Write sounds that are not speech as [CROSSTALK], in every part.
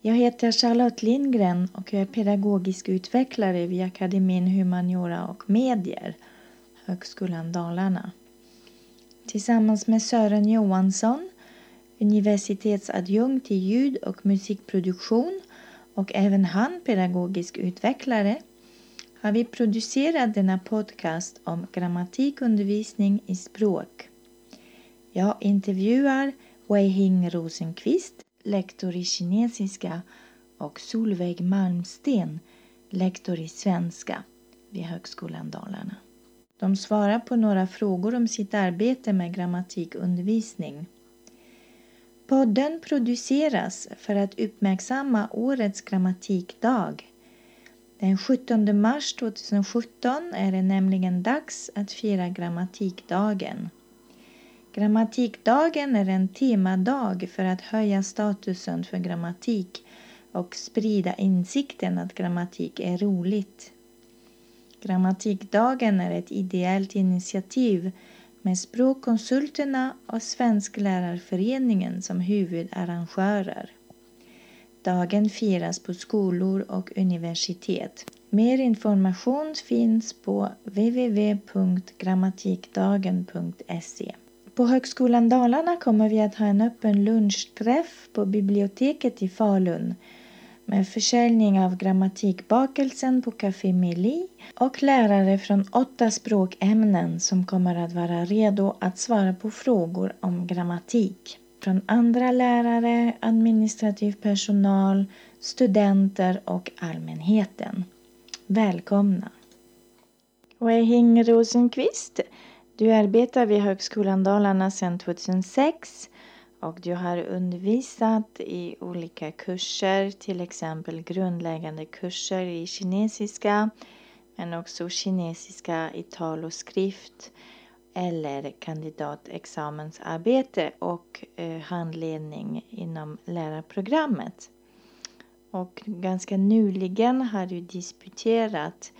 Jag heter Charlotte Lindgren och jag är pedagogisk utvecklare vid Akademin Humaniora och Medier, Högskolan Dalarna. Tillsammans med Sören Johansson, universitetsadjunkt i ljud och musikproduktion och även han pedagogisk utvecklare har vi producerat denna podcast om grammatikundervisning i språk. Jag intervjuar Wei Hing Rosenqvist, lektor i kinesiska och Solveig Malmsten, lektor i svenska vid Högskolan Dalarna. De svarar på några frågor om sitt arbete med grammatikundervisning. Podden produceras för att uppmärksamma årets grammatikdag. Den 17 mars 2017 är det nämligen dags att fira grammatikdagen. Grammatikdagen är en temadag för att höja statusen för grammatik och sprida insikten att grammatik är roligt. Grammatikdagen är ett ideellt initiativ med Språkkonsulterna och Svensklärarföreningen som huvudarrangörer. Dagen firas på skolor och universitet. Mer information finns på www.grammatikdagen.se. På Högskolan Dalarna kommer vi att ha en öppen lunchträff på biblioteket i Falun med försäljning av grammatikbakelsen på Café Meli och lärare från åtta språkämnen som kommer att vara redo att svara på frågor om grammatik från andra lärare, administrativ personal, studenter och allmänheten. Välkomna! Wei Hing Rosenqvist, du arbetar vid Högskolan Dalarna sedan 2006 och du har undervisat i olika kurser, till exempel grundläggande kurser i kinesiska men också kinesiska i tal och skrift eller kandidatexamensarbete och eh, handledning inom lärarprogrammet. Och ganska nyligen har du disputerat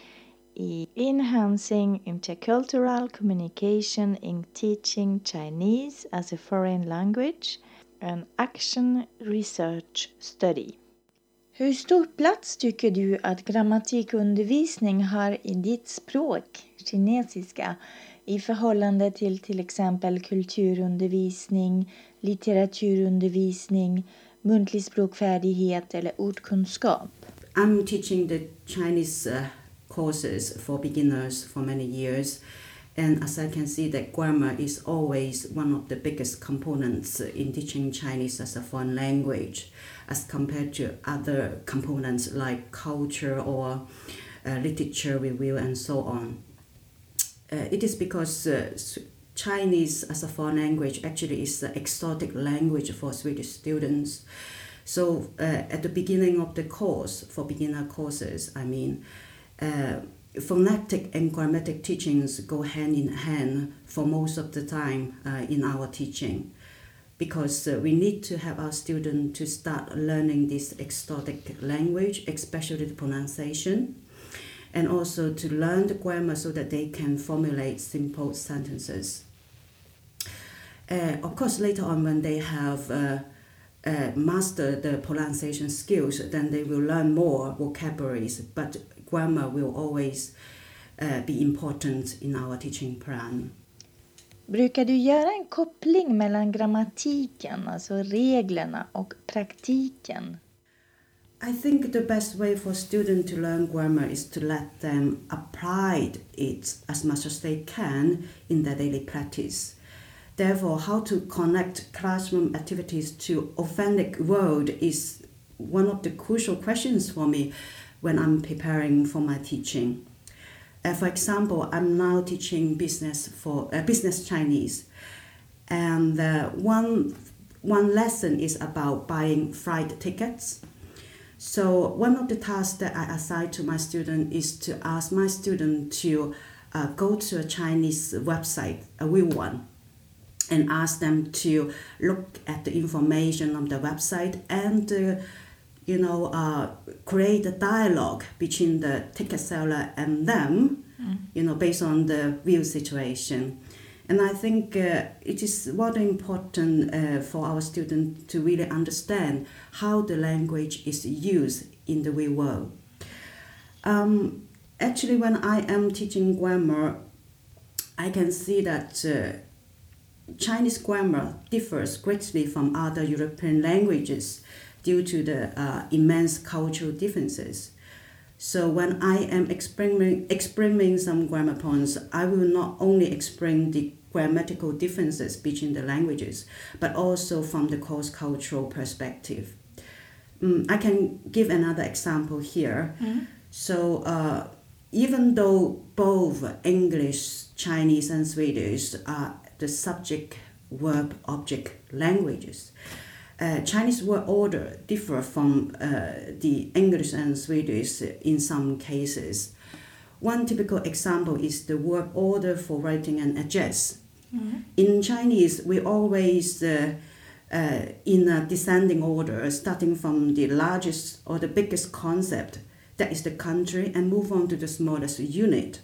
i Enhancing Intercultural Communication in Teaching Chinese as a Foreign Language, an Action Research Study. Hur stor plats tycker du att grammatikundervisning har i ditt språk, kinesiska, i förhållande till till exempel kulturundervisning, litteraturundervisning, muntlig språkfärdighet eller ordkunskap? I'm teaching the Chinese uh, courses for beginners for many years. And as I can see that grammar is always one of the biggest components in teaching Chinese as a foreign language as compared to other components like culture or uh, literature review and so on. Uh, it is because uh, Chinese as a foreign language actually is an exotic language for Swedish students. So uh, at the beginning of the course, for beginner courses, I mean, uh, phonetic and grammatic teachings go hand in hand for most of the time uh, in our teaching because uh, we need to have our students to start learning this exotic language, especially the pronunciation, and also to learn the grammar so that they can formulate simple sentences. Uh, of course, later on, when they have uh, mastered the pronunciation skills, then they will learn more vocabularies. But grammar will always uh, be important in our teaching plan. Brukar du göra en koppling mellan grammatiken, alltså reglerna, och praktiken? I think the best way for students to learn grammar is to let them apply it as much as they can in their daily practice. Therefore, how to connect classroom activities to authentic world is one of the crucial questions for me when I'm preparing for my teaching. Uh, for example, I'm now teaching business for uh, business Chinese, and uh, one one lesson is about buying flight tickets. So one of the tasks that I assign to my student is to ask my student to uh, go to a Chinese website, a real one, and ask them to look at the information on the website and uh, you know, uh, create a dialogue between the ticket seller and them, mm. you know, based on the real situation. And I think uh, it is very important uh, for our students to really understand how the language is used in the real world. Um, actually, when I am teaching grammar, I can see that uh, Chinese grammar differs greatly from other European languages due to the uh, immense cultural differences. So when I am explaining, explaining some grammar points, I will not only explain the grammatical differences between the languages, but also from the cross-cultural perspective. Um, I can give another example here. Mm. So uh, even though both English, Chinese, and Swedish are the subject, verb, object languages, uh, Chinese word order differ from uh, the English and Swedish in some cases. One typical example is the word order for writing an address. Mm. In Chinese, we always uh, uh, in a descending order, starting from the largest or the biggest concept, that is the country, and move on to the smallest unit.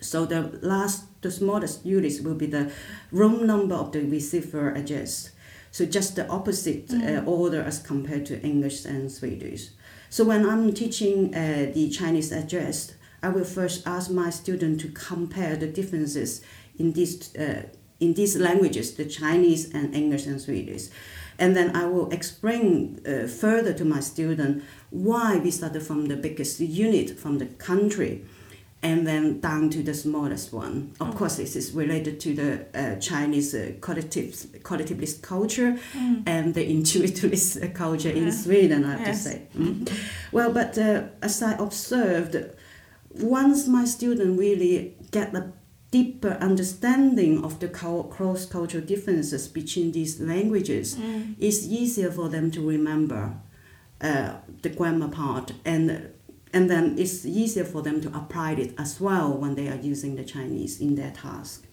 So the last, the smallest units will be the room number of the receiver address. So just the opposite uh, order as compared to English and Swedish. So when I'm teaching uh, the Chinese address, I will first ask my student to compare the differences in these uh, in these languages, the Chinese and English and Swedish. And then I will explain uh, further to my student why we started from the biggest unit, from the country, and then down to the smallest one. Of course, this is related to the uh, Chinese uh, collective, collectivist culture and the [LAUGHS] intuitivist uh, culture in Sweden, I have Yes. to say. Mm. Well, but uh, as I observed, once my student really get a deeper understanding of the cross-cultural differences between these languages, it's easier for them to remember uh, the grammar part and and then it's easier for them to apply it as well when they are using the Chinese in their task.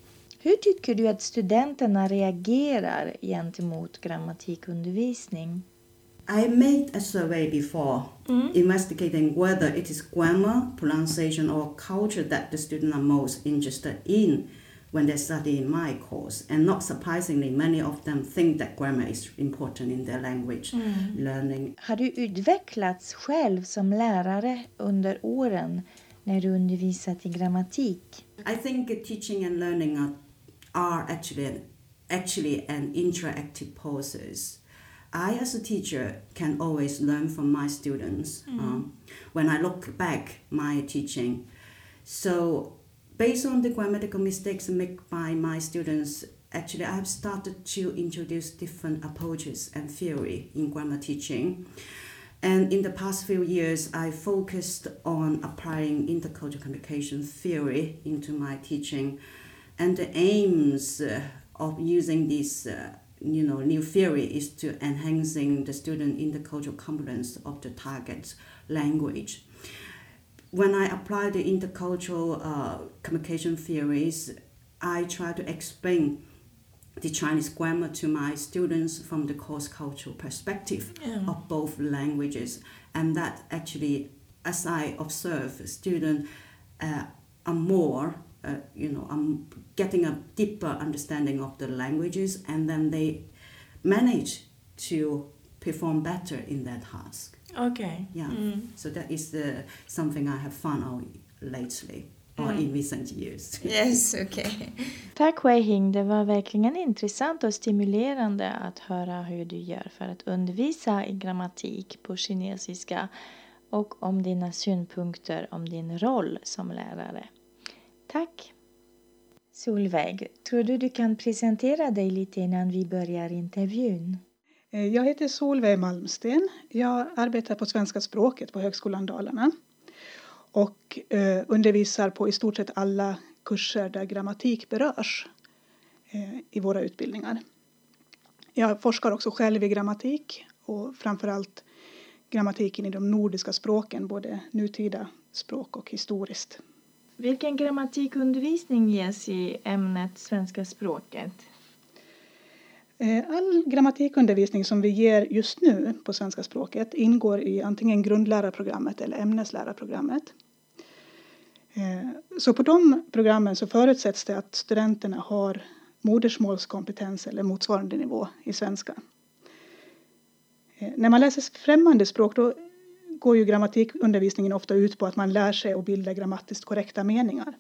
Hur tycker du att studenterna reagerar gentemot grammatikundervisning? I made a survey before mm. investigating whether it is grammar, pronunciation, or culture that the students are most interested in when they study in my course. And not surprisingly, many of them think that grammar is important in their language learning. Har du utvecklats själv som lärare under åren när du undervisat i grammatik? I think teaching and learning are, are actually actually an interactive process. I, as a teacher, can always learn from my students um, when I look back my teaching. So, based on the grammatical mistakes made by my students, actually I have started to introduce different approaches and theory in grammar teaching. And in the past few years, I focused on applying intercultural communication theory into my teaching, and the aims uh, of using this, uh, you know, new theory is to enhancing the student intercultural competence of the target language. When I apply the intercultural uh, communication theories, I try to explain the Chinese grammar to my students from the cross-cultural perspective of both languages, and that actually, as I observe, students uh, are more, uh, you know, um, getting a deeper understanding of the languages, and then they manage to perform better in that task. Okej. Yeah, so that is the, something I have found out lately or in recent years. [LAUGHS] Yes, okej. Tack Wei Hing, det var verkligen intressant och stimulerande att höra hur du gör för att undervisa i grammatik på kinesiska och om dina synpunkter om din roll som lärare. Tack! Solveig, tror du du kan presentera dig lite innan vi börjar intervjun? Eh, jag heter Solveig Malmsten. Jag arbetar på svenska språket på Högskolan Dalarna och eh, undervisar på i stort sett alla kurser där grammatik berörs eh, i våra utbildningar. Jag forskar också själv i grammatik och framförallt grammatiken i de nordiska språken, både nutida språk och historiskt. Vilken grammatikundervisning ges i ämnet svenska språket? Eh, all grammatikundervisning som vi ger just nu på svenska språket ingår i antingen grundlärarprogrammet eller ämneslärarprogrammet. Eh, så på de programmen så förutsätts det att studenterna har modersmålskompetens eller motsvarande nivå i svenska. Eh, när man läser främmande språk då går ju grammatikundervisningen ofta ut på att man lär sig att bilda grammatiskt korrekta meningar.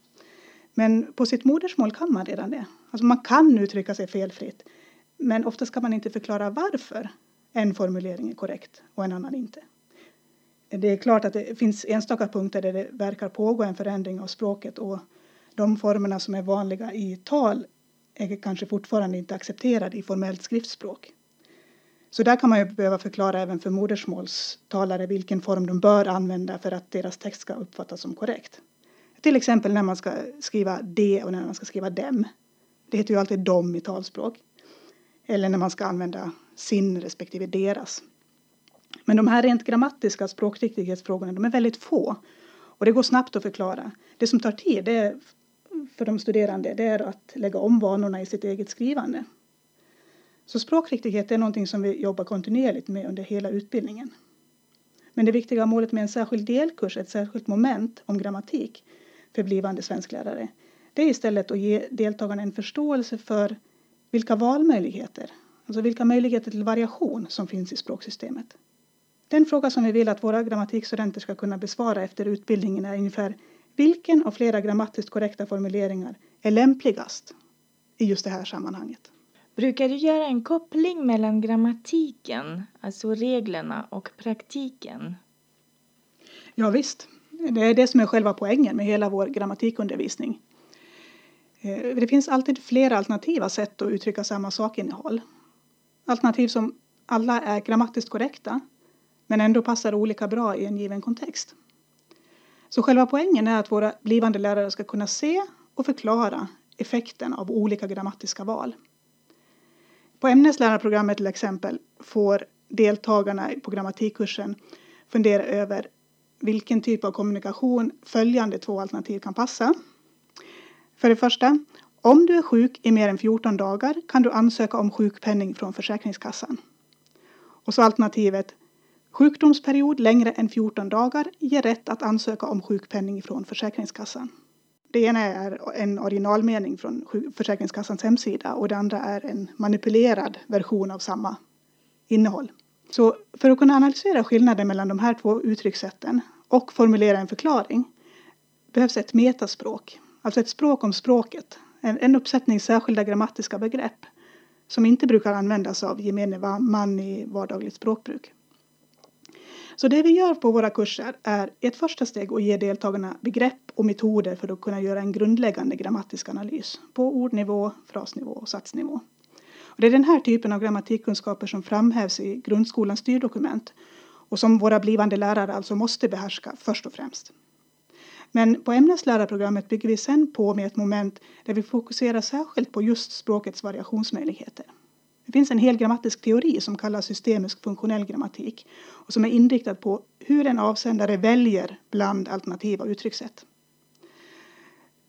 Men på sitt modersmål kan man redan det. Alltså man kan uttrycka sig felfritt. Men ofta ska man inte förklara varför en formulering är korrekt och en annan inte. Det är klart att det finns enstaka punkter där det verkar pågå en förändring av språket och de formerna som är vanliga i tal är kanske fortfarande inte accepterade i formellt skriftspråk. Så där kan man ju behöva förklara även för modersmålstalare vilken form de bör använda för att deras text ska uppfattas som korrekt. Till exempel när man ska skriva de och när man ska skriva dem. Det heter ju alltid dom i talspråk. Eller när man ska använda sin respektive deras. Men de här rent grammatiska språkriktighetsfrågorna de är väldigt få. Och det går snabbt att förklara. Det som tar tid det är, för de studerande det är att lägga om vanorna i sitt eget skrivande. Så språkriktighet är någonting som vi jobbar kontinuerligt med under hela utbildningen. Men det viktiga målet med en särskild delkurs, ett särskilt moment om grammatik för blivande svensklärare, det är istället att ge deltagarna en förståelse för vilka valmöjligheter, alltså vilka möjligheter till variation som finns i språksystemet. Den fråga som vi vill att våra grammatikstudenter ska kunna besvara efter utbildningen är ungefär vilken av flera grammatiskt korrekta formuleringar är lämpligast i just det här sammanhanget? Brukar du göra en koppling mellan grammatiken, alltså reglerna, och praktiken? Ja, visst. Det är det som är själva poängen med hela vår grammatikundervisning. Eh, det finns alltid flera alternativa sätt att uttrycka samma sakinnehåll. Alternativ som alla är grammatiskt korrekta men ändå passar olika bra i en given kontext. Så själva poängen är att våra blivande lärare ska kunna se och förklara effekten av olika grammatiska val. På ämneslärarprogrammet till exempel får deltagarna på grammatikkursen fundera över vilken typ av kommunikation följande två alternativ kan passa. För det första, om du är sjuk i mer än 14 dagar kan du ansöka om sjukpenning från Försäkringskassan. Och så alternativet, sjukdomsperiod längre än 14 dagar ger rätt att ansöka om sjukpenning från Försäkringskassan. Det ena är en originalmening från Försäkringskassans hemsida och det andra är en manipulerad version av samma innehåll. Så för att kunna analysera skillnaden mellan de här två uttryckssätten och formulera en förklaring behövs ett metaspråk, alltså ett språk om språket, en, en uppsättning särskilda grammatiska begrepp som inte brukar användas av gemene man i vardagligt språkbruk. Så det vi gör på våra kurser är ett första steg att ge deltagarna begrepp och metoder för att kunna göra en grundläggande grammatisk analys på ordnivå, frasnivå och satsnivå. Och det är den här typen av grammatikkunskaper som framhävs i grundskolans styrdokument och som våra blivande lärare alltså måste behärska först och främst. Men på ämneslärarprogrammet bygger vi sen på med ett moment där vi fokuserar särskilt på just språkets variationsmöjligheter. Det finns en hel grammatisk teori som kallas systemisk funktionell grammatik och som är inriktad på hur en avsändare väljer bland alternativa uttryckssätt.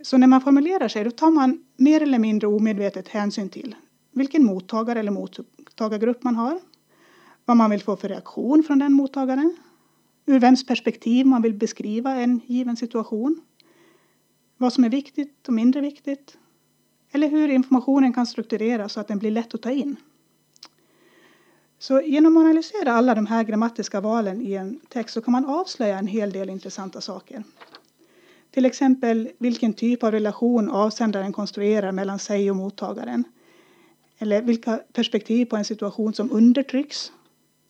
Så när man formulerar sig då tar man mer eller mindre omedvetet hänsyn till vilken mottagare eller mottagargrupp man har, vad man vill få för reaktion från den mottagaren, ur vems perspektiv man vill beskriva en given situation, vad som är viktigt och mindre viktigt, eller hur informationen kan struktureras så att den blir lätt att ta in. Så genom att analysera alla de här grammatiska valen i en text så kan man avslöja en hel del intressanta saker. Till exempel vilken typ av relation avsändaren konstruerar mellan sig och mottagaren. Eller vilka perspektiv på en situation som undertrycks.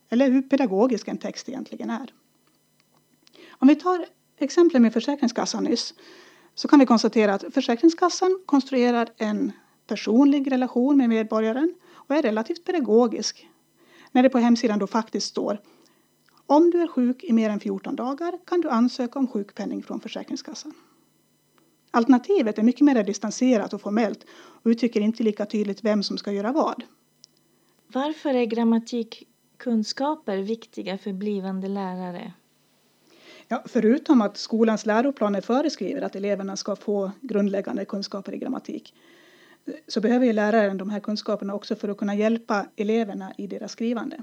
Eller hur pedagogisk en text egentligen är. Om vi tar exemplet med Försäkringskassan nyss så kan vi konstatera att Försäkringskassan konstruerar en personlig relation med medborgaren och är relativt pedagogisk när det på hemsidan då faktiskt står om du är sjuk i mer än 14 dagar kan du ansöka om sjukpenning från Försäkringskassan. Alternativet är mycket mer distanserat och formellt och uttrycker inte lika tydligt vem som ska göra vad. Varför är grammatikkunskaper viktiga för blivande lärare? Ja, förutom att skolans läroplaner föreskriver att eleverna ska få grundläggande kunskaper i grammatik så behöver ju läraren de här kunskaperna också för att kunna hjälpa eleverna i deras skrivande.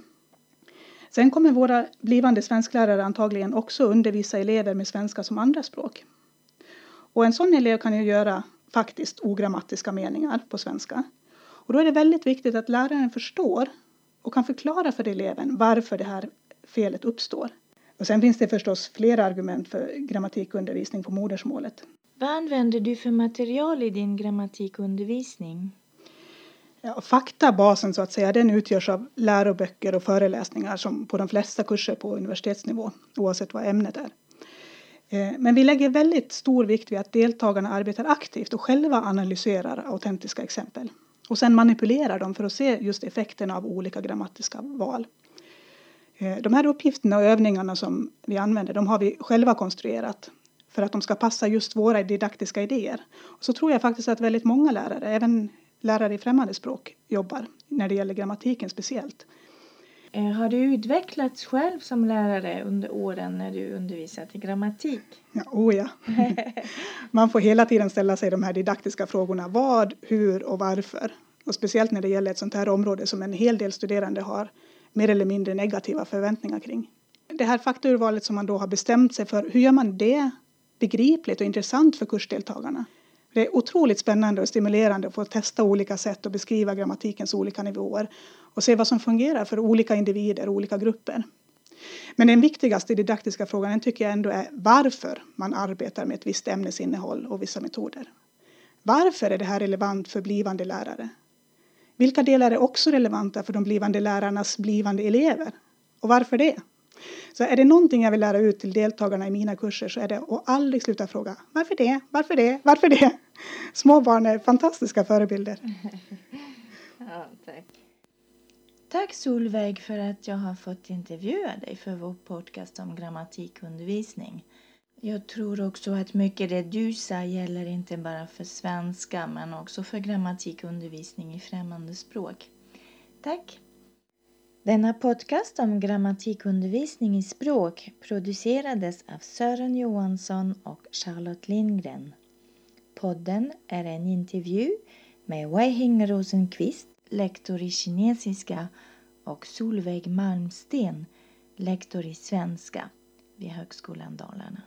Sen kommer våra blivande svensklärare antagligen också undervisa elever med svenska som andraspråk. Och en sån elev kan ju göra faktiskt ogrammatiska meningar på svenska. Och då är det väldigt viktigt att läraren förstår och kan förklara för eleven varför det här felet uppstår. Och sen finns det förstås flera argument för grammatikundervisning på modersmålet. Vad använder du för material i din grammatikundervisning? Ja, faktabasen så att säga, den utgörs av läroböcker och föreläsningar som på de flesta kurser på universitetsnivå, oavsett vad ämnet är. Eh, men vi lägger väldigt stor vikt vid att deltagarna arbetar aktivt och själva analyserar autentiska exempel och sen manipulerar dem för att se just effekterna av olika grammatiska val. Eh, de här uppgifterna och övningarna som vi använder de har vi själva konstruerat för att de ska passa just våra didaktiska idéer. Och så tror jag faktiskt att väldigt många lärare, även lärare i främmande språk, jobbar när det gäller grammatiken speciellt. Eh, har du utvecklats själv som lärare under åren när du undervisat i grammatik? Ja, oh ja. [LAUGHS] Man får hela tiden ställa sig de här didaktiska frågorna. Vad, hur och varför? Och speciellt när det gäller ett sånt här område som en hel del studerande har mer eller mindre negativa förväntningar kring. Det här faktaurvalet som man då har bestämt sig för, hur gör man det begripligt och intressant för kursdeltagarna? Det är otroligt spännande och stimulerande att få testa olika sätt att beskriva grammatikens olika nivåer och se vad som fungerar för olika individer och olika grupper. Men den viktigaste didaktiska frågan tycker jag ändå är varför man arbetar med ett visst ämnesinnehåll och vissa metoder. Varför är det här relevant för blivande lärare? Vilka delar är också relevanta för de blivande lärarnas blivande elever? Och varför det? Så är det någonting jag vill lära ut till deltagarna i mina kurser så är det att aldrig sluta fråga varför det, varför det, varför det? [LAUGHS] Små barn är fantastiska förebilder. [LAUGHS] ja, tack. Tack Solveig för att jag har fått intervjua dig för vår podcast om grammatikundervisning. Jag tror också att mycket det du sa gäller inte bara för svenska men också för grammatikundervisning i främmande språk. Tack! Denna podcast om grammatikundervisning i språk producerades av Sören Johansson och Charlotte Lindgren. Podden är en intervju med Weihing Rosenqvist, lektor i kinesiska och Solveig Malmsten, lektor i svenska vid Högskolan Dalarna.